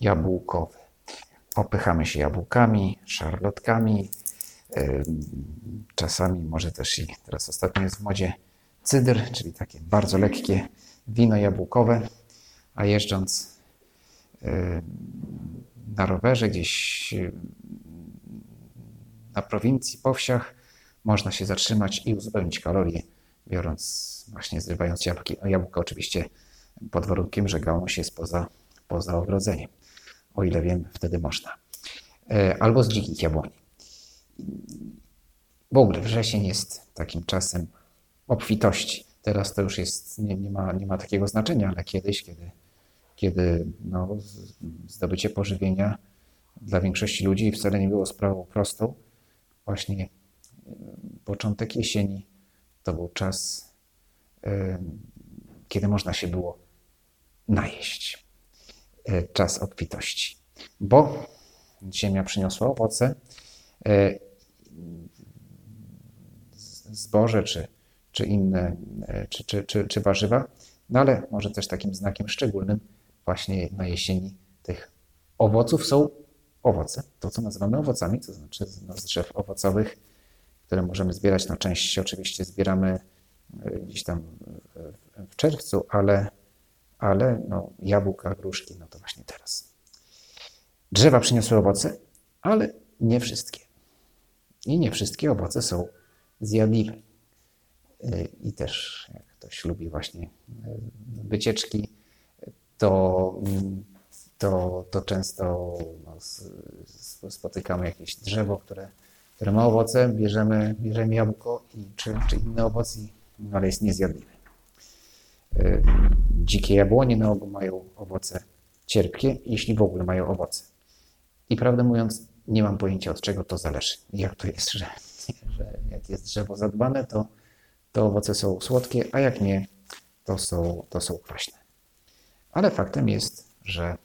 jabłkowy. Opychamy się jabłkami, szarlotkami, czasami może też i teraz ostatnio jest w modzie cydr, czyli takie bardzo lekkie wino jabłkowe, a jeżdżąc na rowerze gdzieś na prowincji, po wsiach, można się zatrzymać i uzupełnić kalorie, biorąc, właśnie zrywając jabłki, jabłka oczywiście pod warunkiem, że gałąź jest poza, poza ogrodzeniem. O ile wiem, wtedy można. Albo z dzikich jabłoni. W ogóle wrzesień jest takim czasem obfitości. Teraz to już jest, nie, nie, ma, nie ma takiego znaczenia, ale kiedyś, kiedy, kiedy no, zdobycie pożywienia dla większości ludzi wcale nie było sprawą prostą, właśnie początek jesieni to był czas, kiedy można się było najeść. Czas obfitości. Bo ziemia przyniosła owoce, zboże czy, czy inne, czy, czy, czy, czy warzywa, no ale może też takim znakiem szczególnym właśnie na jesieni tych owoców są owoce, to co nazywamy owocami, to znaczy no, z drzew owocowych, które możemy zbierać. No, część oczywiście zbieramy gdzieś tam w czerwcu, ale, ale no, jabłka, gruszki, no to właśnie teraz. Drzewa przyniosły owoce, ale nie wszystkie. I nie wszystkie owoce są zjadliwe. I też, jak ktoś lubi właśnie wycieczki, to to, to często no, spotykamy jakieś drzewo, które, które ma owoce, bierzemy, bierzemy jabłko i, czy, czy inny owoc, no, ale jest niezjadliwy. Dzikie jabłonie na ogół mają owoce cierpkie, jeśli w ogóle mają owoce. I prawdę mówiąc, nie mam pojęcia od czego to zależy. Jak to jest, że, że jak jest drzewo zadbane, to, to owoce są słodkie, a jak nie, to są, to są kwaśne. Ale faktem jest, że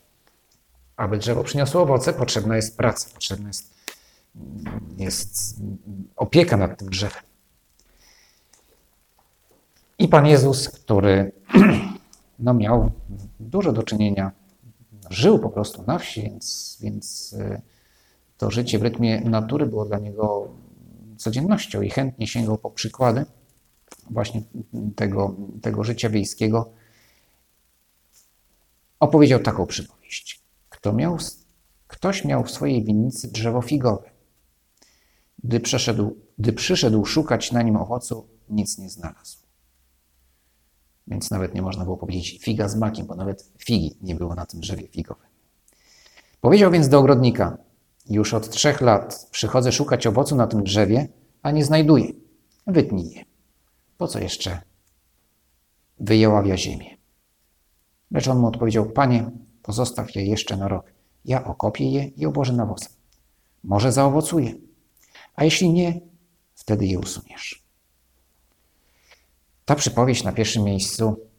aby drzewo przyniosło owoce, potrzebna jest praca, potrzebna jest, jest opieka nad tym drzewem. I Pan Jezus, który no, miał dużo do czynienia, żył po prostu na wsi, więc, więc to życie w rytmie natury było dla niego codziennością i chętnie sięgał po przykłady właśnie tego, tego życia wiejskiego. Opowiedział taką przypowieść. Kto miał, ktoś miał w swojej winnicy drzewo figowe. Gdy, gdy przyszedł szukać na nim owocu, nic nie znalazł. Więc nawet nie można było powiedzieć figa z makiem, bo nawet figi nie było na tym drzewie figowym. Powiedział więc do ogrodnika: Już od trzech lat przychodzę szukać owocu na tym drzewie, a nie znajduję. Wytnij je. Po co jeszcze wyjeławia ziemię? Lecz on mu odpowiedział: Panie, Pozostaw je jeszcze na rok. Ja okopię je i obłożę nawozem. Może zaowocuje. A jeśli nie, wtedy je usuniesz. Ta przypowieść na pierwszym miejscu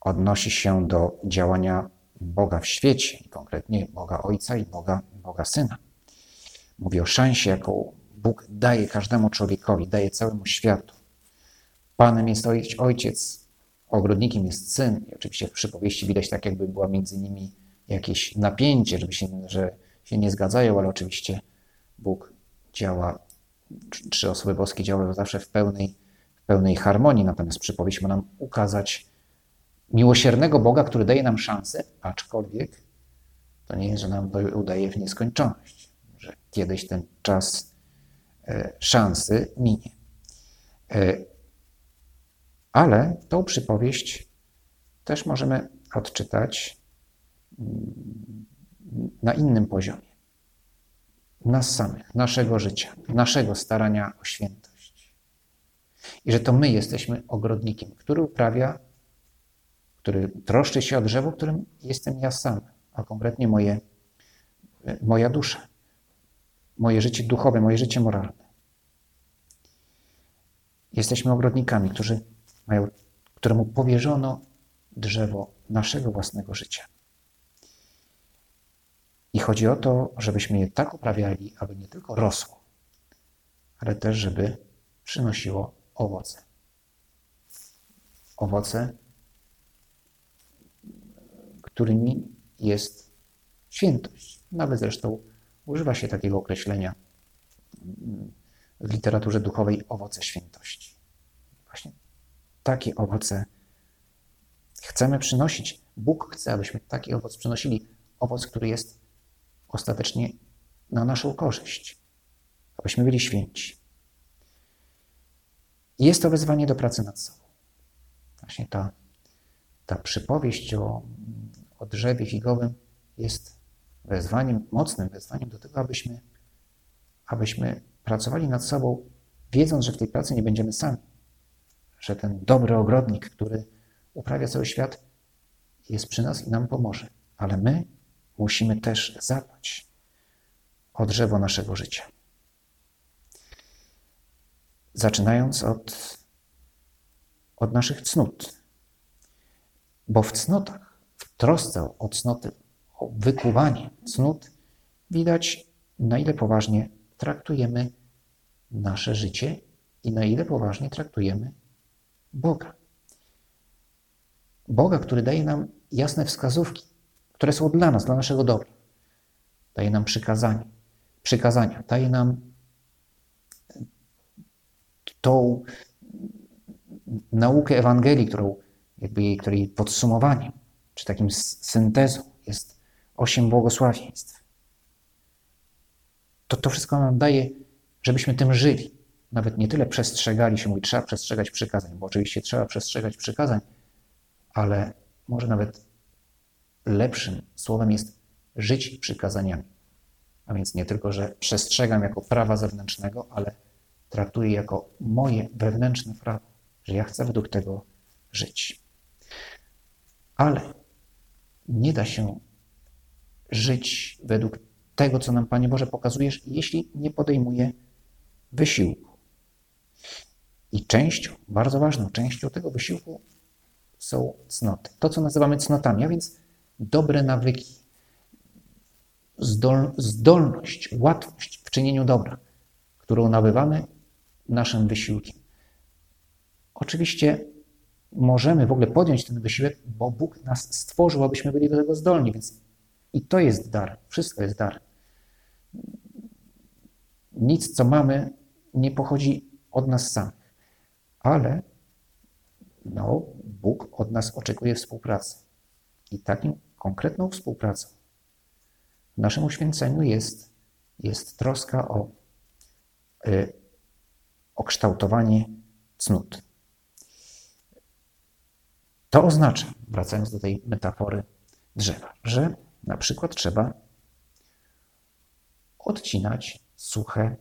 odnosi się do działania Boga w świecie, konkretnie Boga Ojca i Boga, Boga Syna. Mówi o szansie, jaką Bóg daje każdemu człowiekowi, daje całemu światu. Panem jest Ojciec, ogrodnikiem jest syn. I oczywiście w przypowieści widać tak, jakby była między nimi jakieś napięcie, żeby się, że się nie zgadzają, ale oczywiście Bóg działa, trzy osoby boskie działają zawsze w pełnej, pełnej harmonii. Natomiast przypowieść ma nam ukazać miłosiernego Boga, który daje nam szansę, aczkolwiek to nie jest, że nam to udaje w nieskończoność, że kiedyś ten czas e, szansy minie. E, ale tą przypowieść też możemy odczytać mm, na innym poziomie. Nas samych, naszego życia, naszego starania o świętość. I że to my jesteśmy ogrodnikiem, który uprawia, który troszczy się o drzewo, którym jestem ja sam, a konkretnie moje, moja dusza, moje życie duchowe, moje życie moralne. Jesteśmy ogrodnikami, którzy mają, któremu powierzono drzewo naszego własnego życia. I chodzi o to, żebyśmy je tak uprawiali, aby nie tylko rosło, ale też, żeby przynosiło owoce. Owoce, którymi jest świętość. Nawet zresztą używa się takiego określenia w literaturze duchowej owoce świętości. Właśnie takie owoce chcemy przynosić. Bóg chce, abyśmy taki owoc przynosili. Owoc, który jest ostatecznie na naszą korzyść, abyśmy byli święci. Jest to wezwanie do pracy nad sobą. Właśnie ta, ta przypowieść o, o drzewie figowym jest wezwaniem, mocnym wezwaniem do tego, abyśmy, abyśmy pracowali nad sobą, wiedząc, że w tej pracy nie będziemy sami. Że ten dobry ogrodnik, który uprawia cały świat, jest przy nas i nam pomoże. Ale my musimy też zadbać o drzewo naszego życia. Zaczynając od, od naszych cnót. Bo w cnotach, w trosce o cnoty, o wykuwanie cnót, widać, na ile poważnie traktujemy nasze życie i na ile poważnie traktujemy Boga. Boga, który daje nam jasne wskazówki, które są dla nas, dla naszego dobra. Daje nam przykazania, przykazania, daje nam tą naukę Ewangelii, którą jakby jej, której podsumowaniem, czy takim syntezą jest osiem błogosławieństw. To to wszystko nam daje, żebyśmy tym żyli. Nawet nie tyle przestrzegali się, mówi, trzeba przestrzegać przykazań, bo oczywiście trzeba przestrzegać przykazań, ale może nawet lepszym słowem jest żyć przykazaniami. A więc nie tylko, że przestrzegam jako prawa zewnętrznego, ale traktuję jako moje wewnętrzne prawo, że ja chcę według tego żyć. Ale nie da się żyć według tego, co nam, Panie Boże, pokazujesz, jeśli nie podejmuję wysiłku. I częścią, bardzo ważną częścią tego wysiłku są cnoty. To, co nazywamy cnotami, a więc dobre nawyki, zdol, zdolność, łatwość w czynieniu dobra, którą nabywamy naszym wysiłkiem. Oczywiście możemy w ogóle podjąć ten wysiłek, bo Bóg nas stworzył, abyśmy byli do tego zdolni, więc i to jest dar, wszystko jest dar. Nic, co mamy, nie pochodzi od nas samych, ale no, Bóg od nas oczekuje współpracy. I takim konkretną współpracą w naszym uświęceniu jest, jest troska o, y, o kształtowanie cnót. To oznacza, wracając do tej metafory drzewa, że na przykład trzeba odcinać suche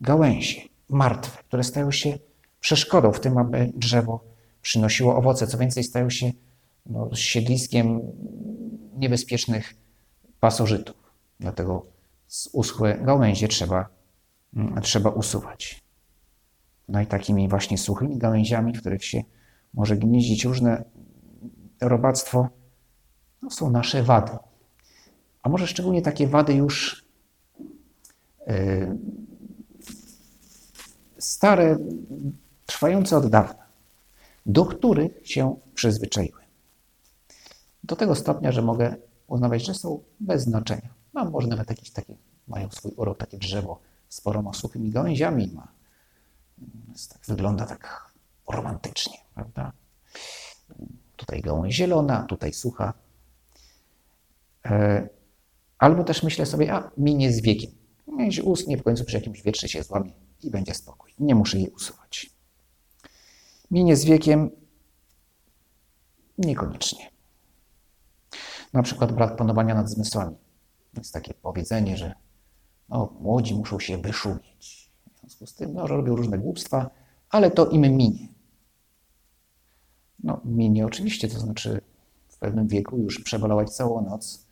gałęzie, martwe, które stają się przeszkodą w tym, aby drzewo przynosiło owoce. Co więcej, stają się no, siedliskiem niebezpiecznych pasożytów. Dlatego uschłe gałęzie trzeba, mm, trzeba usuwać. No i takimi właśnie suchymi gałęziami, w których się może gnieździć różne robactwo, no, są nasze wady. A może szczególnie takie wady już yy, stare, trwające od dawna, do których się przyzwyczaiłem. Do tego stopnia, że mogę uznawać, że są bez znaczenia. No, może nawet jakieś takie, mają swój urok, takie drzewo z poroma suchymi gałęziami ma. Tak, wygląda tak romantycznie, prawda? Tutaj gałąź zielona, tutaj sucha. E, albo też myślę sobie, a minie z wiekiem. Mieć ustnie, w końcu przy jakimś wietrze się złamie i będzie spokój. Nie muszę jej usuwać. Minie z wiekiem niekoniecznie. Na przykład brak panowania nad zmysłami. Jest takie powiedzenie, że no, młodzi muszą się wyszumieć. Związku z tym no, robią różne głupstwa, ale to im minie. No, minie oczywiście, to znaczy w pewnym wieku już przebalować całą noc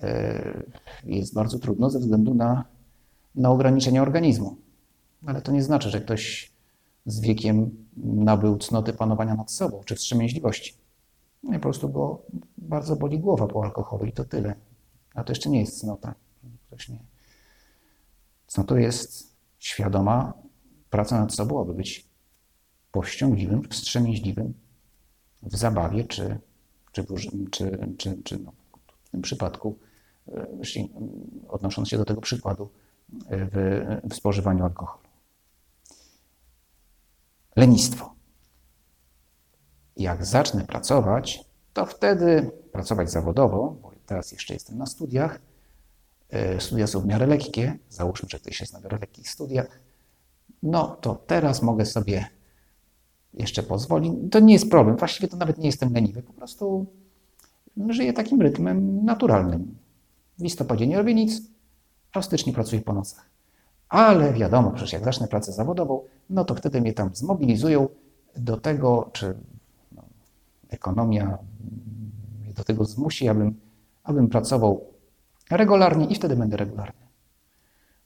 e, jest bardzo trudno ze względu na, na ograniczenia organizmu. Ale to nie znaczy, że ktoś z wiekiem nabył cnoty panowania nad sobą czy wstrzemięźliwości. Nie, po prostu go bardzo boli głowa po alkoholu i to tyle. A to jeszcze nie jest cnota. Ktoś nie. Cnotą jest świadoma praca nad sobą, aby być powściągliwym, wstrzemięźliwym w zabawie, czy, czy, czy, czy, czy no, w tym przypadku, e, odnosząc się do tego przykładu, e, w, w spożywaniu alkoholu. Lenistwo. Jak zacznę pracować, to wtedy pracować zawodowo, bo teraz jeszcze jestem na studiach. E, studia są w miarę lekkie, załóżmy, że ktoś jest na miarę lekkich studiach. No to teraz mogę sobie jeszcze pozwolić. To nie jest problem, właściwie to nawet nie jestem leniwy, po prostu żyję takim rytmem naturalnym. W listopadzie nie robię nic, a w styczniu pracuję po nocach. Ale wiadomo, przecież jak zacznę pracę zawodową, no to wtedy mnie tam zmobilizują do tego, czy no, ekonomia mnie do tego zmusi, abym, abym pracował regularnie i wtedy będę regularny.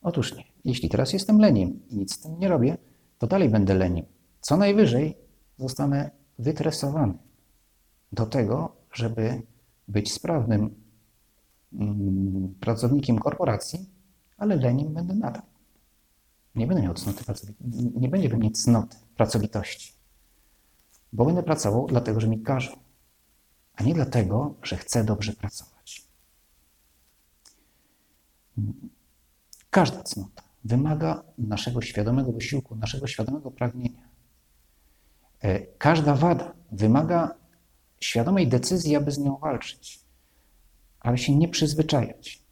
Otóż nie. Jeśli teraz jestem leniem i nic z tym nie robię, to dalej będę leniem. Co najwyżej zostanę wytresowany do tego, żeby być sprawnym mm, pracownikiem korporacji, ale leniem będę nadal. Nie będę miał cnoty nie będzie we mnie cnoty pracowitości, bo będę pracował dlatego, że mi każą, a nie dlatego, że chcę dobrze pracować. Każda cnota wymaga naszego świadomego wysiłku, naszego świadomego pragnienia. E, każda wada wymaga świadomej decyzji, aby z nią walczyć, ale się nie przyzwyczajać.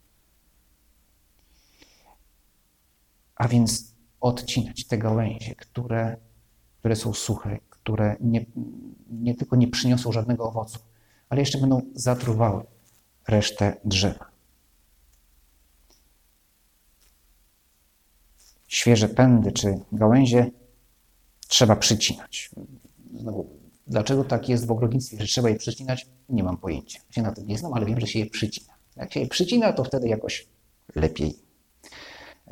A więc odcinać te gałęzie, które, które są suche, które nie, nie tylko nie przyniosą żadnego owocu, ale jeszcze będą zatruwały resztę drzewa. Świeże pędy czy gałęzie trzeba przycinać. Znowu, dlaczego tak jest w ogrodnictwie, że trzeba je przycinać? Nie mam pojęcia. Się na tym nie znam, ale wiem, że się je przycina. Jak się je przycina, to wtedy jakoś lepiej,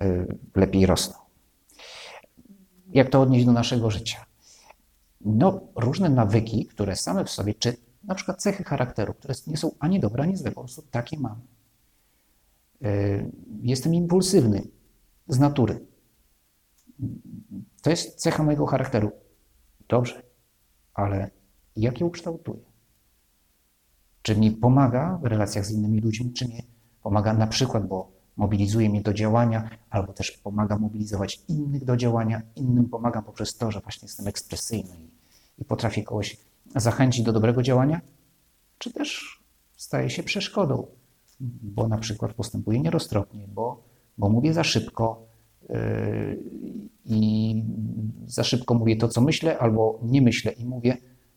yy, lepiej rosną. Jak to odnieść do naszego życia? No, różne nawyki, które same w sobie, czy na przykład cechy charakteru, które nie są ani dobre, ani złe, po prostu takie mam. Yy, jestem impulsywny z natury. To jest cecha mojego charakteru. Dobrze, ale jak ją kształtuję? Czy mi pomaga w relacjach z innymi ludźmi, czy nie pomaga na przykład, bo mobilizuje mnie do działania, albo też pomaga mobilizować innych do działania, innym pomagam poprzez to, że właśnie jestem ekspresyjny i, i potrafię kogoś zachęcić do dobrego działania, czy też staje się przeszkodą, bo na przykład postępuję nieroztropnie, bo, bo mówię za szybko, i za szybko mówię to, co myślę, albo nie myślę i mówię,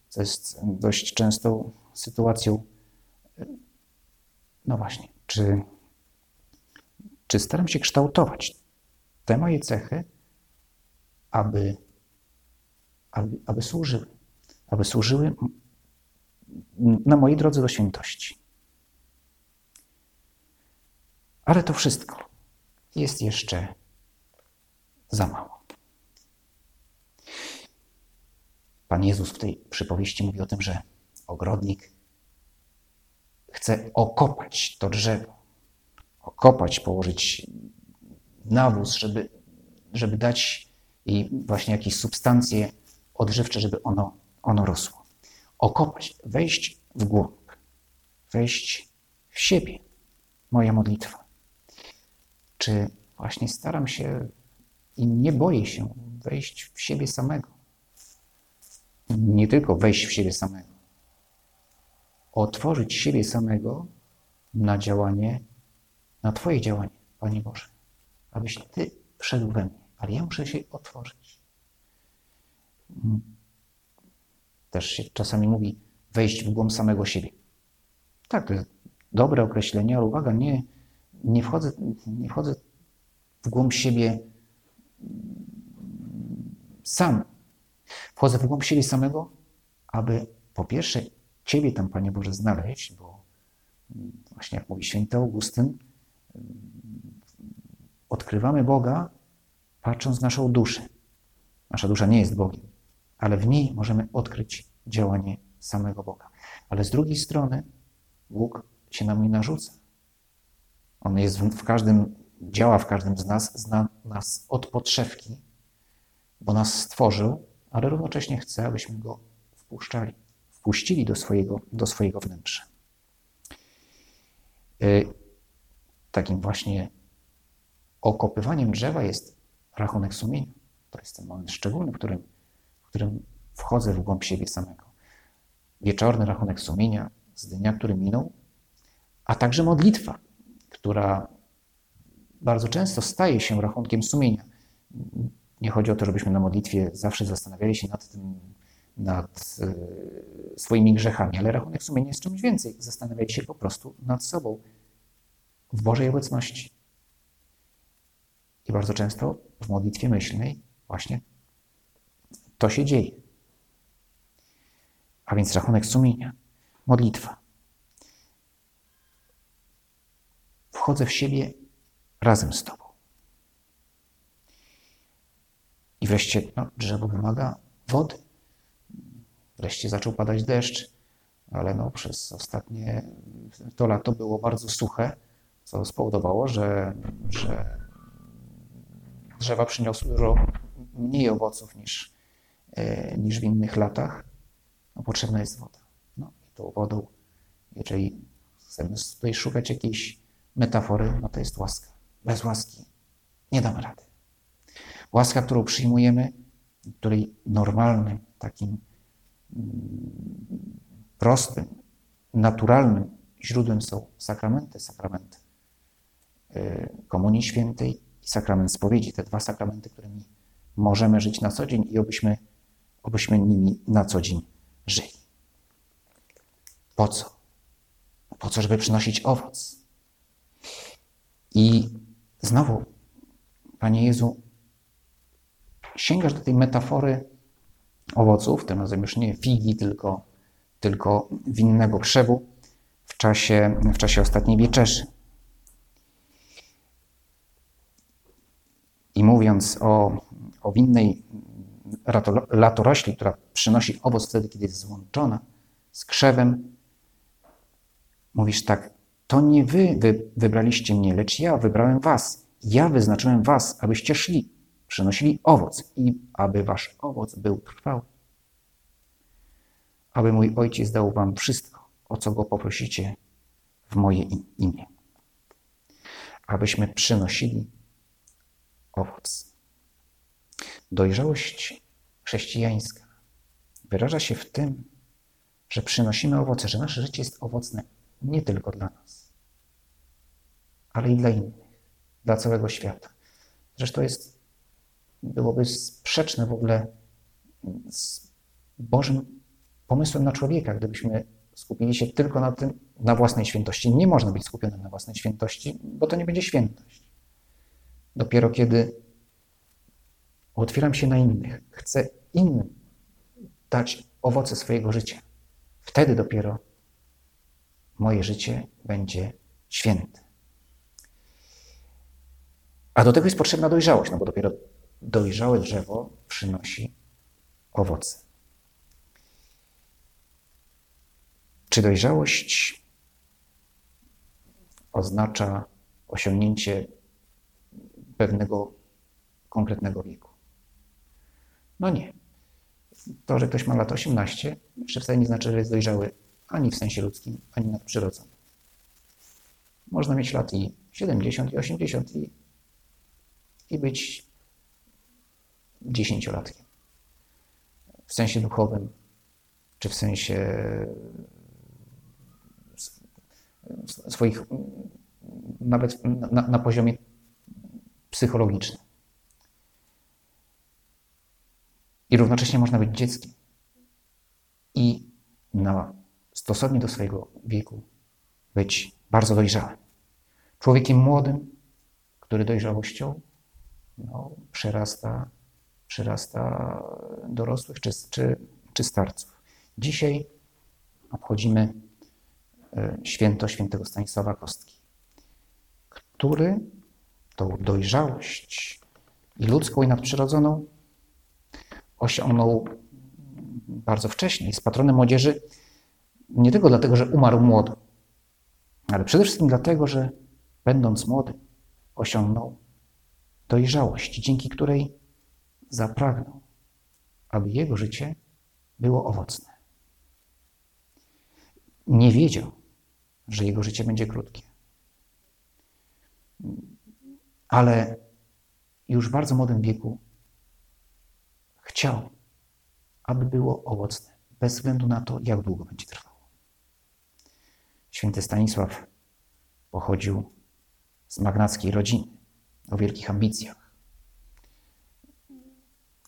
co jest dość częstą sytuacją. No właśnie, czy, czy staram się kształtować te moje cechy, aby, aby, aby służyły, aby służyły na mojej drodze do świętości. Ale to wszystko jest jeszcze za mało. Pan Jezus w tej przypowieści mówi o tym, że ogrodnik chce okopać to drzewo, okopać, położyć nawóz, żeby, żeby dać jej właśnie jakieś substancje odżywcze, żeby ono, ono rosło. Okopać, wejść w głąb, wejść w siebie. Moja modlitwa. Czy właśnie staram się i nie boję się wejść w siebie samego. Nie tylko wejść w siebie samego. Otworzyć siebie samego na działanie, na Twoje działanie, Panie Boże. Abyś Ty wszedł we mnie, ale ja muszę się otworzyć. Też się czasami mówi wejść w głąb samego siebie. Tak, to jest dobre określenie, ale uwaga, nie, nie, wchodzę, nie wchodzę w głąb siebie sam. Wchodzę w głąb siebie samego, aby po pierwsze Ciebie tam, Panie Boże, znaleźć, bo właśnie jak mówi święty Augustyn, odkrywamy Boga patrząc w naszą duszę. Nasza dusza nie jest Bogiem, ale w niej możemy odkryć działanie samego Boga. Ale z drugiej strony Bóg się nam nie narzuca. On jest w każdym, działa w każdym z nas, zna nas od podszewki, bo nas stworzył, ale równocześnie chce, abyśmy go wpuszczali, wpuścili do swojego, do swojego wnętrza. Y, takim właśnie okopywaniem drzewa jest rachunek sumienia. To jest ten moment szczególny, w którym, w którym wchodzę w głąb siebie samego. Wieczorny rachunek sumienia z dnia, który minął, a także modlitwa, która bardzo często staje się rachunkiem sumienia. Nie chodzi o to, żebyśmy na modlitwie zawsze zastanawiali się nad tym, nad y, swoimi grzechami, ale rachunek sumienia jest czymś więcej. Zastanawiali się po prostu nad sobą w Bożej obecności. I bardzo często w modlitwie myślnej właśnie to się dzieje. A więc rachunek sumienia, modlitwa. Wchodzę w siebie razem z Tobą. I wreszcie no, drzewo wymaga wody. Wreszcie zaczął padać deszcz, ale no, przez ostatnie to lato było bardzo suche, co spowodowało, że, że drzewa przyniosły dużo mniej owoców niż, e, niż w innych latach. No, potrzebna jest woda. No i tą wodą, jeżeli chcemy tutaj szukać jakiejś metafory, no to jest łaska. Bez łaski nie damy rady. Łaska, którą przyjmujemy, której normalnym, takim mm, prostym, naturalnym źródłem są sakramenty, sakramenty y, Komunii Świętej i sakrament spowiedzi. Te dwa sakramenty, którymi możemy żyć na co dzień i obyśmy, obyśmy nimi na co dzień żyli. Po co? Po co, żeby przynosić owoc? I znowu, Panie Jezu, sięgasz do tej metafory owoców, tym razem już nie figi, tylko, tylko winnego krzewu w czasie, w czasie ostatniej wieczerzy. I mówiąc o, o winnej latorośli, która przynosi owoc wtedy, kiedy jest złączona z krzewem, mówisz tak, to nie wy, wy wybraliście mnie, lecz ja wybrałem was. Ja wyznaczyłem was, abyście szli, przynosili owoc i aby wasz owoc był trwały. Aby mój ojciec dał wam wszystko, o co go poprosicie w moje imię. Abyśmy przynosili owoc. Dojrzałość chrześcijańska wyraża się w tym, że przynosimy owoce, że nasze życie jest owocne nie tylko dla nas, ale i dla innych, dla całego świata. Zresztą jest, byłoby sprzeczne w ogóle z Bożym pomysłem na człowieka, gdybyśmy skupili się tylko na tym, na własnej świętości. Nie można być skupionym na własnej świętości, bo to nie będzie świętość. Dopiero kiedy otwieram się na innych, chcę innym dać owoce swojego życia, wtedy dopiero moje życie będzie święte. A do tego jest potrzebna dojrzałość, no bo dopiero dojrzałe drzewo przynosi owoce. Czy dojrzałość oznacza osiągnięcie pewnego konkretnego wieku? No nie. To, że ktoś ma lat 18, jeszcze wcale nie znaczy, że jest dojrzały ani w sensie ludzkim, ani nadprzyrodzonym. Można mieć lat i 70, i 80, i, i być dziesięciolatkiem. W sensie duchowym, czy w sensie swoich, nawet na, na poziomie psychologicznym. I równocześnie można być dzieckiem. I na, stosownie do swojego wieku być bardzo dojrzałym. Człowiekiem młodym, który dojrzałością no, przerasta, przerasta dorosłych czy, czy, czy starców. Dzisiaj obchodzimy e, święto świętego Stanisława Kostki, który tą dojrzałość i ludzką, i nadprzyrodzoną osiągnął bardzo wcześnie. Jest patronem młodzieży nie tylko dlatego, że umarł młody, ale przede wszystkim dlatego, że będąc młody, osiągnął dojrzałość, dzięki której zapragnął, aby jego życie było owocne. Nie wiedział, że jego życie będzie krótkie. Ale już w bardzo młodym wieku chciał, aby było owocne, bez względu na to, jak długo będzie trwało. Święty Stanisław pochodził z magnackiej rodziny, o wielkich ambicjach.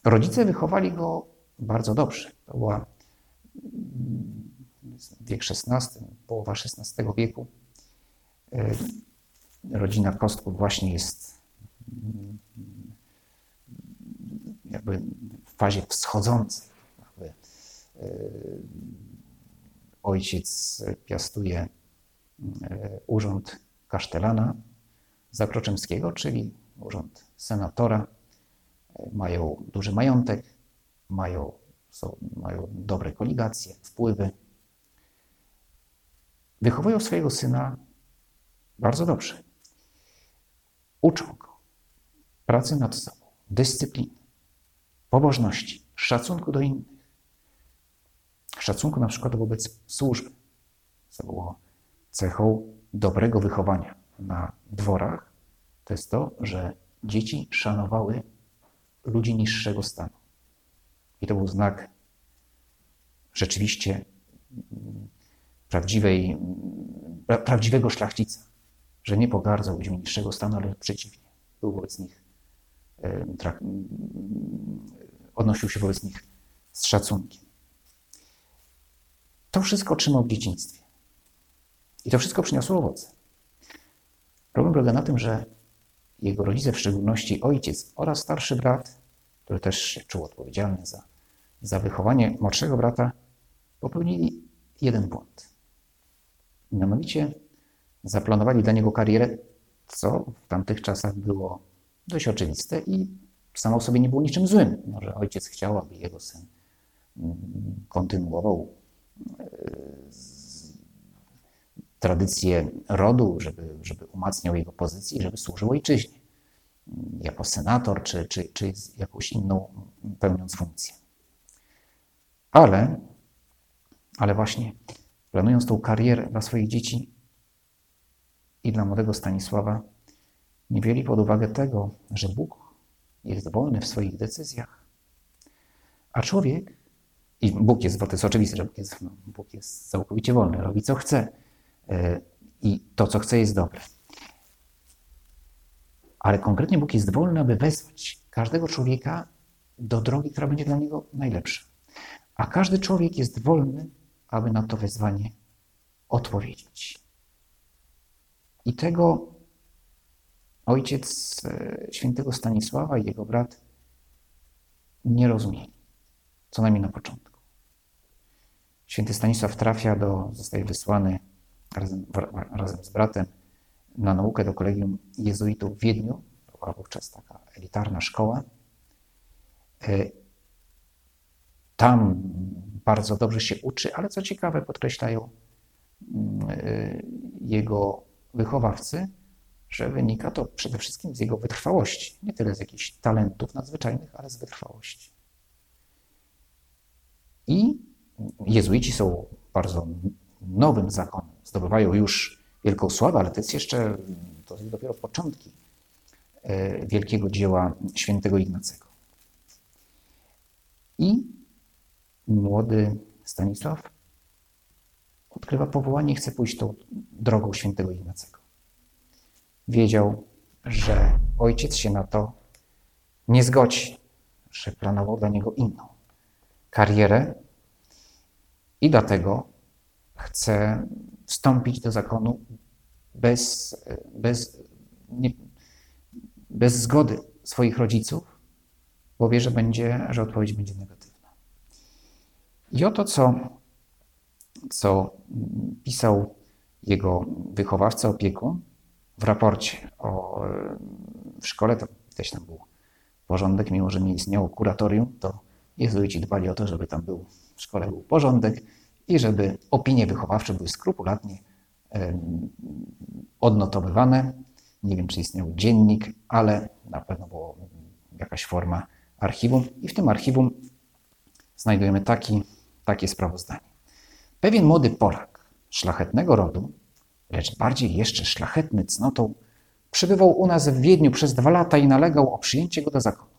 Rodzice wychowali go bardzo dobrze. To była mm, wiek XVI, połowa XVI wieku. E, rodzina Kostków właśnie jest mm, jakby w fazie wschodzącej. E, ojciec piastuje e, urząd kasztelana Zakroczymskiego, czyli urząd senatora. Mają duży majątek, mają, są, mają dobre koligacje, wpływy. Wychowują swojego syna bardzo dobrze. Uczą go pracy nad sobą, dyscypliny, pobożności, szacunku do innych, szacunku na przykład wobec służby, co było cechą dobrego wychowania na dworach, to jest to, że dzieci szanowały ludzi niższego stanu. I to był znak rzeczywiście prawdziwej, prawdziwego szlachcica, że nie pogardzał ludźmi niższego stanu, ale przeciwnie. Był wobec nich, odnosił się wobec nich z szacunkiem. To wszystko otrzymał w dzieciństwie. I to wszystko przyniosło owoce. Problem polega na tym, że jego rodzice, w szczególności ojciec oraz starszy brat, który też się czuł odpowiedzialny za, za wychowanie młodszego brata, popełnili jeden błąd. Mianowicie zaplanowali dla niego karierę, co w tamtych czasach było dość oczywiste i samo w sobie nie było niczym złym. Może ojciec chciał, aby jego syn mm, kontynuował e, tradycję rodu, żeby, żeby umacniał jego pozycję i żeby służył ojczyźnie jako senator czy, czy, czy jakąś inną pełniąc funkcję. Ale, ale właśnie planując tą karierę dla swoich dzieci i dla młodego Stanisława, nie wzięli pod uwagę tego, że Bóg jest wolny w swoich decyzjach, a człowiek, i Bóg jest, to jest oczywiste, że Bóg jest, no, Bóg jest całkowicie wolny, robi co chce i to, co chce, jest dobre. Ale konkretnie Bóg jest wolny, aby wezwać każdego człowieka do drogi, która będzie dla niego najlepsza. A każdy człowiek jest wolny, aby na to wezwanie odpowiedzieć. I tego ojciec e, świętego Stanisława i jego brat nie rozumieli, co najmniej na początku. Święty Stanisław trafia do, zostaje wysłany razem, razem z bratem na naukę do kolegium jezuitów w Wiedniu. To była wówczas taka elitarna szkoła. E, tam bardzo dobrze się uczy, ale co ciekawe, podkreślają mm, e, jego wychowawcy, że wynika to przede wszystkim z jego wytrwałości. Nie tyle z jakichś talentów nadzwyczajnych, ale z wytrwałości. I jezuici są bardzo nowym zakonem. Zdobywają już wielką sławę, ale to jest jeszcze, to jest dopiero początki e, wielkiego dzieła świętego Ignacego. I młody Stanisław odkrywa powołanie i chce pójść tą drogą świętego Ignacego. Wiedział, że ojciec się na to nie zgodzi, że planował dla niego inną karierę i dlatego chce wstąpić do zakonu bez, bez, nie, bez zgody swoich rodziców, bo wie, że, będzie, że odpowiedź będzie negatywna. I oto co, co pisał jego wychowawca, opiekun w raporcie o, w szkole, to też tam był porządek, mimo że nie istniało kuratorium, to jezuici dbali o to, żeby tam był w szkole był porządek i żeby opinie wychowawcze były skrupulatnie odnotowywane. Nie wiem, czy istniał dziennik, ale na pewno była jakaś forma archiwum i w tym archiwum znajdujemy taki, takie sprawozdanie. Pewien młody Polak szlachetnego rodu, lecz bardziej jeszcze szlachetny cnotą, przebywał u nas w Wiedniu przez dwa lata i nalegał o przyjęcie go do zakonu.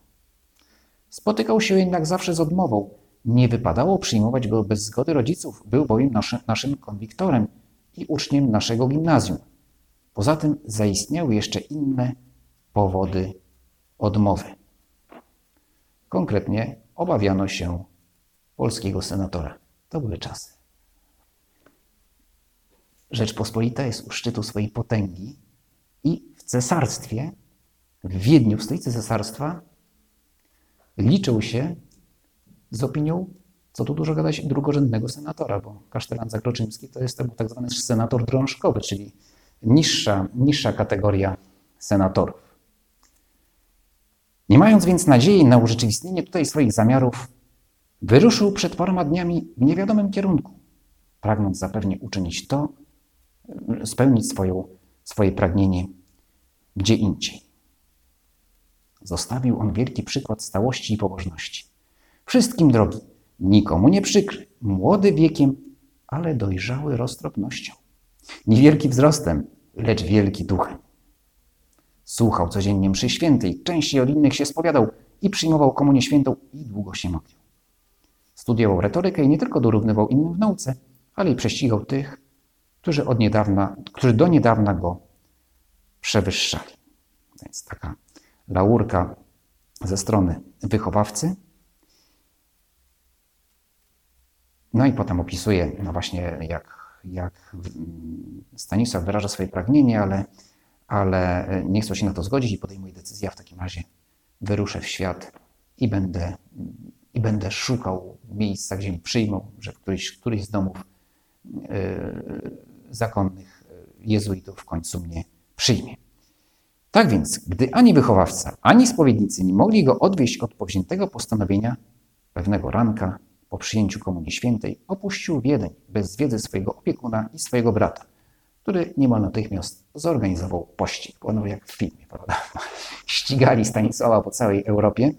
Spotykał się jednak zawsze z odmową. Nie wypadało przyjmować go bez zgody rodziców, był bowiem naszym, naszym konwiktorem i uczniem naszego gimnazjum. Poza tym zaistniały jeszcze inne powody odmowy. Konkretnie obawiano się polskiego senatora. To były czasy. Rzeczpospolita jest u szczytu swojej potęgi i w cesarstwie, w Wiedniu, w stolicy cesarstwa, liczył się z opinią, co tu dużo gadać, drugorzędnego senatora, bo kasztelan Zakroczymski to jest tak zwany senator drążkowy, czyli niższa, niższa kategoria senatorów. Nie mając więc nadziei na urzeczywistnienie tutaj swoich zamiarów, wyruszył przed paroma dniami w niewiadomym kierunku, pragnąc zapewnie uczynić to, spełnić swoją, swoje pragnienie gdzie indziej. Zostawił on wielki przykład stałości i pobożności. Wszystkim drogi, nikomu nie przykry, młody wiekiem, ale dojrzały roztropnością. Niewielki wzrostem, lecz wielki duchem. Słuchał codziennie mszy świętej, częściej od innych się spowiadał i przyjmował komunię świętą i długo się modlił. Studiował retorykę i nie tylko dorównywał innym w nauce, ale i prześcigał tych, którzy, od niedawna, którzy do niedawna go przewyższali. Więc taka laurka ze strony wychowawcy. No i potem opisuje, no właśnie, jak, jak Stanisław wyraża swoje pragnienie, ale, ale nie chce się na to zgodzić i podejmuje decyzję, w takim razie wyruszę w świat i będę, i będę szukał miejsca, gdzie mi przyjmą, że któryś, któryś z domów yy, zakonnych jezuitów w końcu mnie przyjmie. Tak więc, gdy ani wychowawca, ani spowiednicy nie mogli go odwieść od powziętego postanowienia, pewnego ranka po przyjęciu Komunii Świętej opuścił Wiedeń bez wiedzy swojego opiekuna i swojego brata, który niemal natychmiast zorganizował pościg. Było jak w filmie, prawda? Ścigali Stanisława po całej Europie.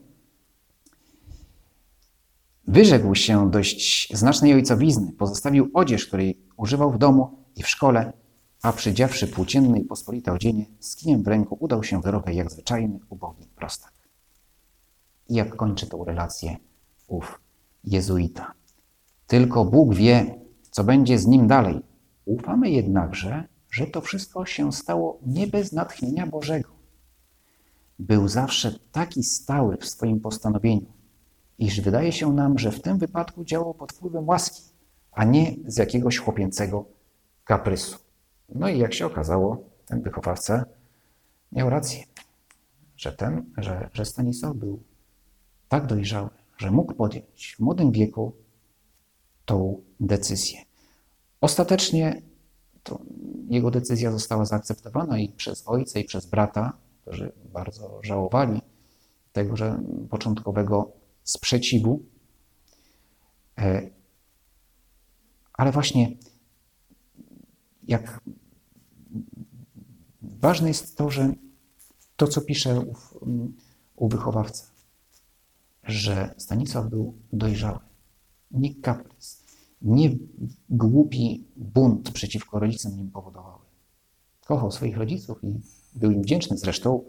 Wyrzekł się dość znacznej ojcowizny, pozostawił odzież, której używał w domu i w szkole, a przydziawszy płócienne i pospolite odzienie, z kijem w ręku udał się drogę jak zwyczajny, ubogi prostak. I jak kończy tą relację ów jezuita. Tylko Bóg wie, co będzie z nim dalej. Ufamy jednakże, że to wszystko się stało nie bez natchnienia Bożego. Był zawsze taki stały w swoim postanowieniu, iż wydaje się nam, że w tym wypadku działał pod wpływem łaski, a nie z jakiegoś chłopięcego kaprysu. No i jak się okazało, ten wychowawca miał rację, że ten, że, że Stanisław był tak dojrzały, że mógł podjąć w młodym wieku tą decyzję. Ostatecznie jego decyzja została zaakceptowana i przez ojca, i przez brata, którzy bardzo żałowali tego, że początkowego sprzeciwu. E, ale właśnie jak ważne jest to, że to, co pisze u, u wychowawca, że Stanisław był dojrzały, nie kaprys, nie głupi bunt przeciwko rodzicom nim powodowały. Kochał swoich rodziców i był im wdzięczny. Zresztą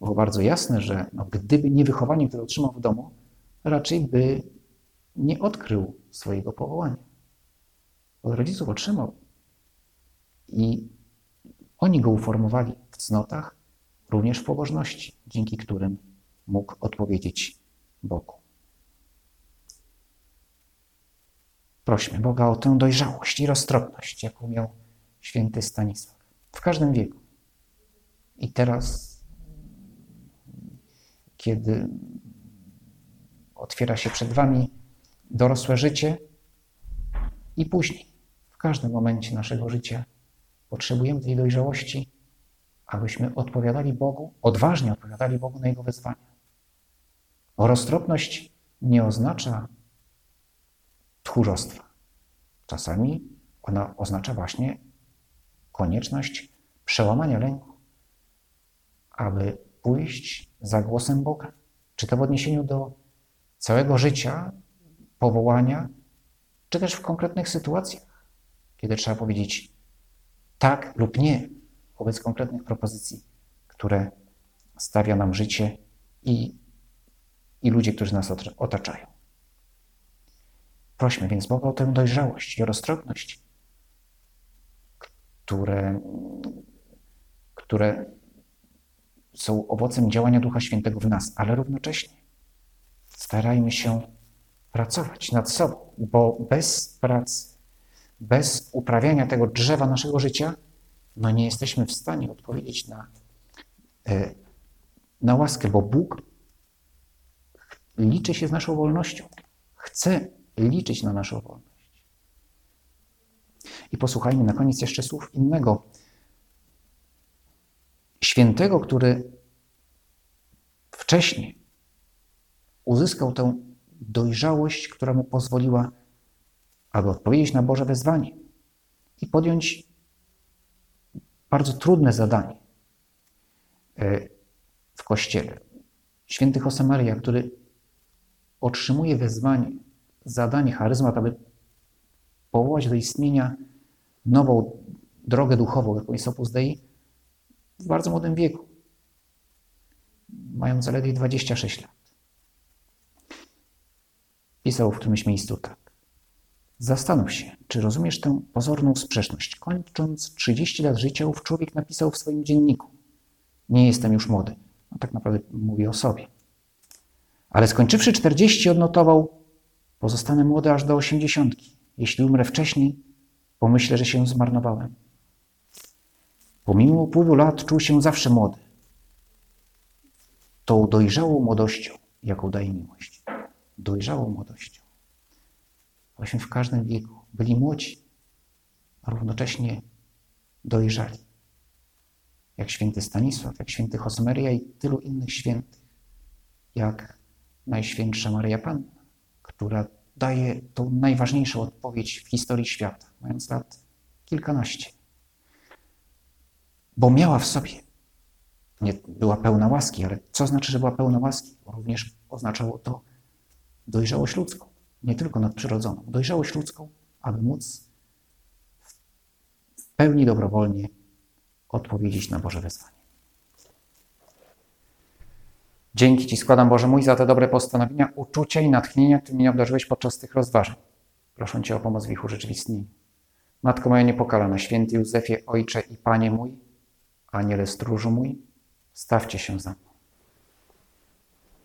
było bardzo jasne, że no, gdyby nie wychowanie, które otrzymał w domu, raczej by nie odkrył swojego powołania. Od rodziców otrzymał i oni go uformowali w cnotach, również w pobożności, dzięki którym mógł odpowiedzieć Bogu. Prośmy Boga o tę dojrzałość i roztropność, jaką miał święty Stanisław w każdym wieku. I teraz, kiedy otwiera się przed Wami dorosłe życie, i później, w każdym momencie naszego życia, Potrzebujemy tej dojrzałości, abyśmy odpowiadali Bogu, odważnie odpowiadali Bogu na Jego wezwania. Bo roztropność nie oznacza tchórzostwa. Czasami ona oznacza właśnie konieczność przełamania lęku, aby pójść za głosem Boga. Czy to w odniesieniu do całego życia, powołania, czy też w konkretnych sytuacjach, kiedy trzeba powiedzieć tak lub nie wobec konkretnych propozycji, które stawia nam życie i, i ludzie, którzy nas otaczają. Prośmy więc Boga o tę dojrzałość i roztropność, które, które są owocem działania Ducha Świętego w nas, ale równocześnie starajmy się pracować nad sobą, bo bez pracy, bez uprawiania tego drzewa naszego życia, no nie jesteśmy w stanie odpowiedzieć na, e, na łaskę, bo Bóg liczy się z naszą wolnością. Chce liczyć na naszą wolność. I posłuchajmy na koniec jeszcze słów innego świętego, który wcześniej uzyskał tę dojrzałość, która mu pozwoliła, aby odpowiedzieć na Boże wezwanie i podjąć bardzo trudne zadanie e, w Kościele. Święty Josemaria, który otrzymuje wezwanie, zadanie, charyzmat, aby powołać do istnienia nową drogę duchową, jaką jest Opus Dei, w bardzo młodym wieku, mając zaledwie 26 lat. Pisał w którymś miejscu tak. Zastanów się, czy rozumiesz tę pozorną sprzeczność. Kończąc 30 lat życia, ów człowiek napisał w swoim dzienniku: Nie jestem już młody. No tak naprawdę mówi o sobie. Ale skończywszy 40, odnotował: Pozostanę młody aż do 80. Jeśli umrę wcześniej, pomyślę, że się zmarnowałem. Pomimo upływu lat czuł się zawsze młody. Tą dojrzałą młodością, jaką daje miłość. Dojrzałą młodością. Właśnie w każdym wieku byli młodzi, a równocześnie dojrzali. Jak święty Stanisław, jak święty Josmeria i tylu innych świętych, jak Najświętsza Maria Panna, która daje tą najważniejszą odpowiedź w historii świata, mając lat kilkanaście bo miała w sobie. Nie była pełna łaski, ale co znaczy, że była pełna łaski? Bo również oznaczało to dojrzałość ludzką, nie tylko nadprzyrodzoną. Dojrzałość ludzką, aby móc w pełni dobrowolnie odpowiedzieć na Boże wezwanie. Dzięki Ci składam, Boże mój, za te dobre postanowienia, uczucia i natchnienia, które mnie obdarzyłeś podczas tych rozważań. Proszę Cię o pomoc w ich urzeczywistnieniu. Matko moja niepokalana, święty Józefie, Ojcze i Panie mój, Aniele stróżu mój, stawcie się za mną.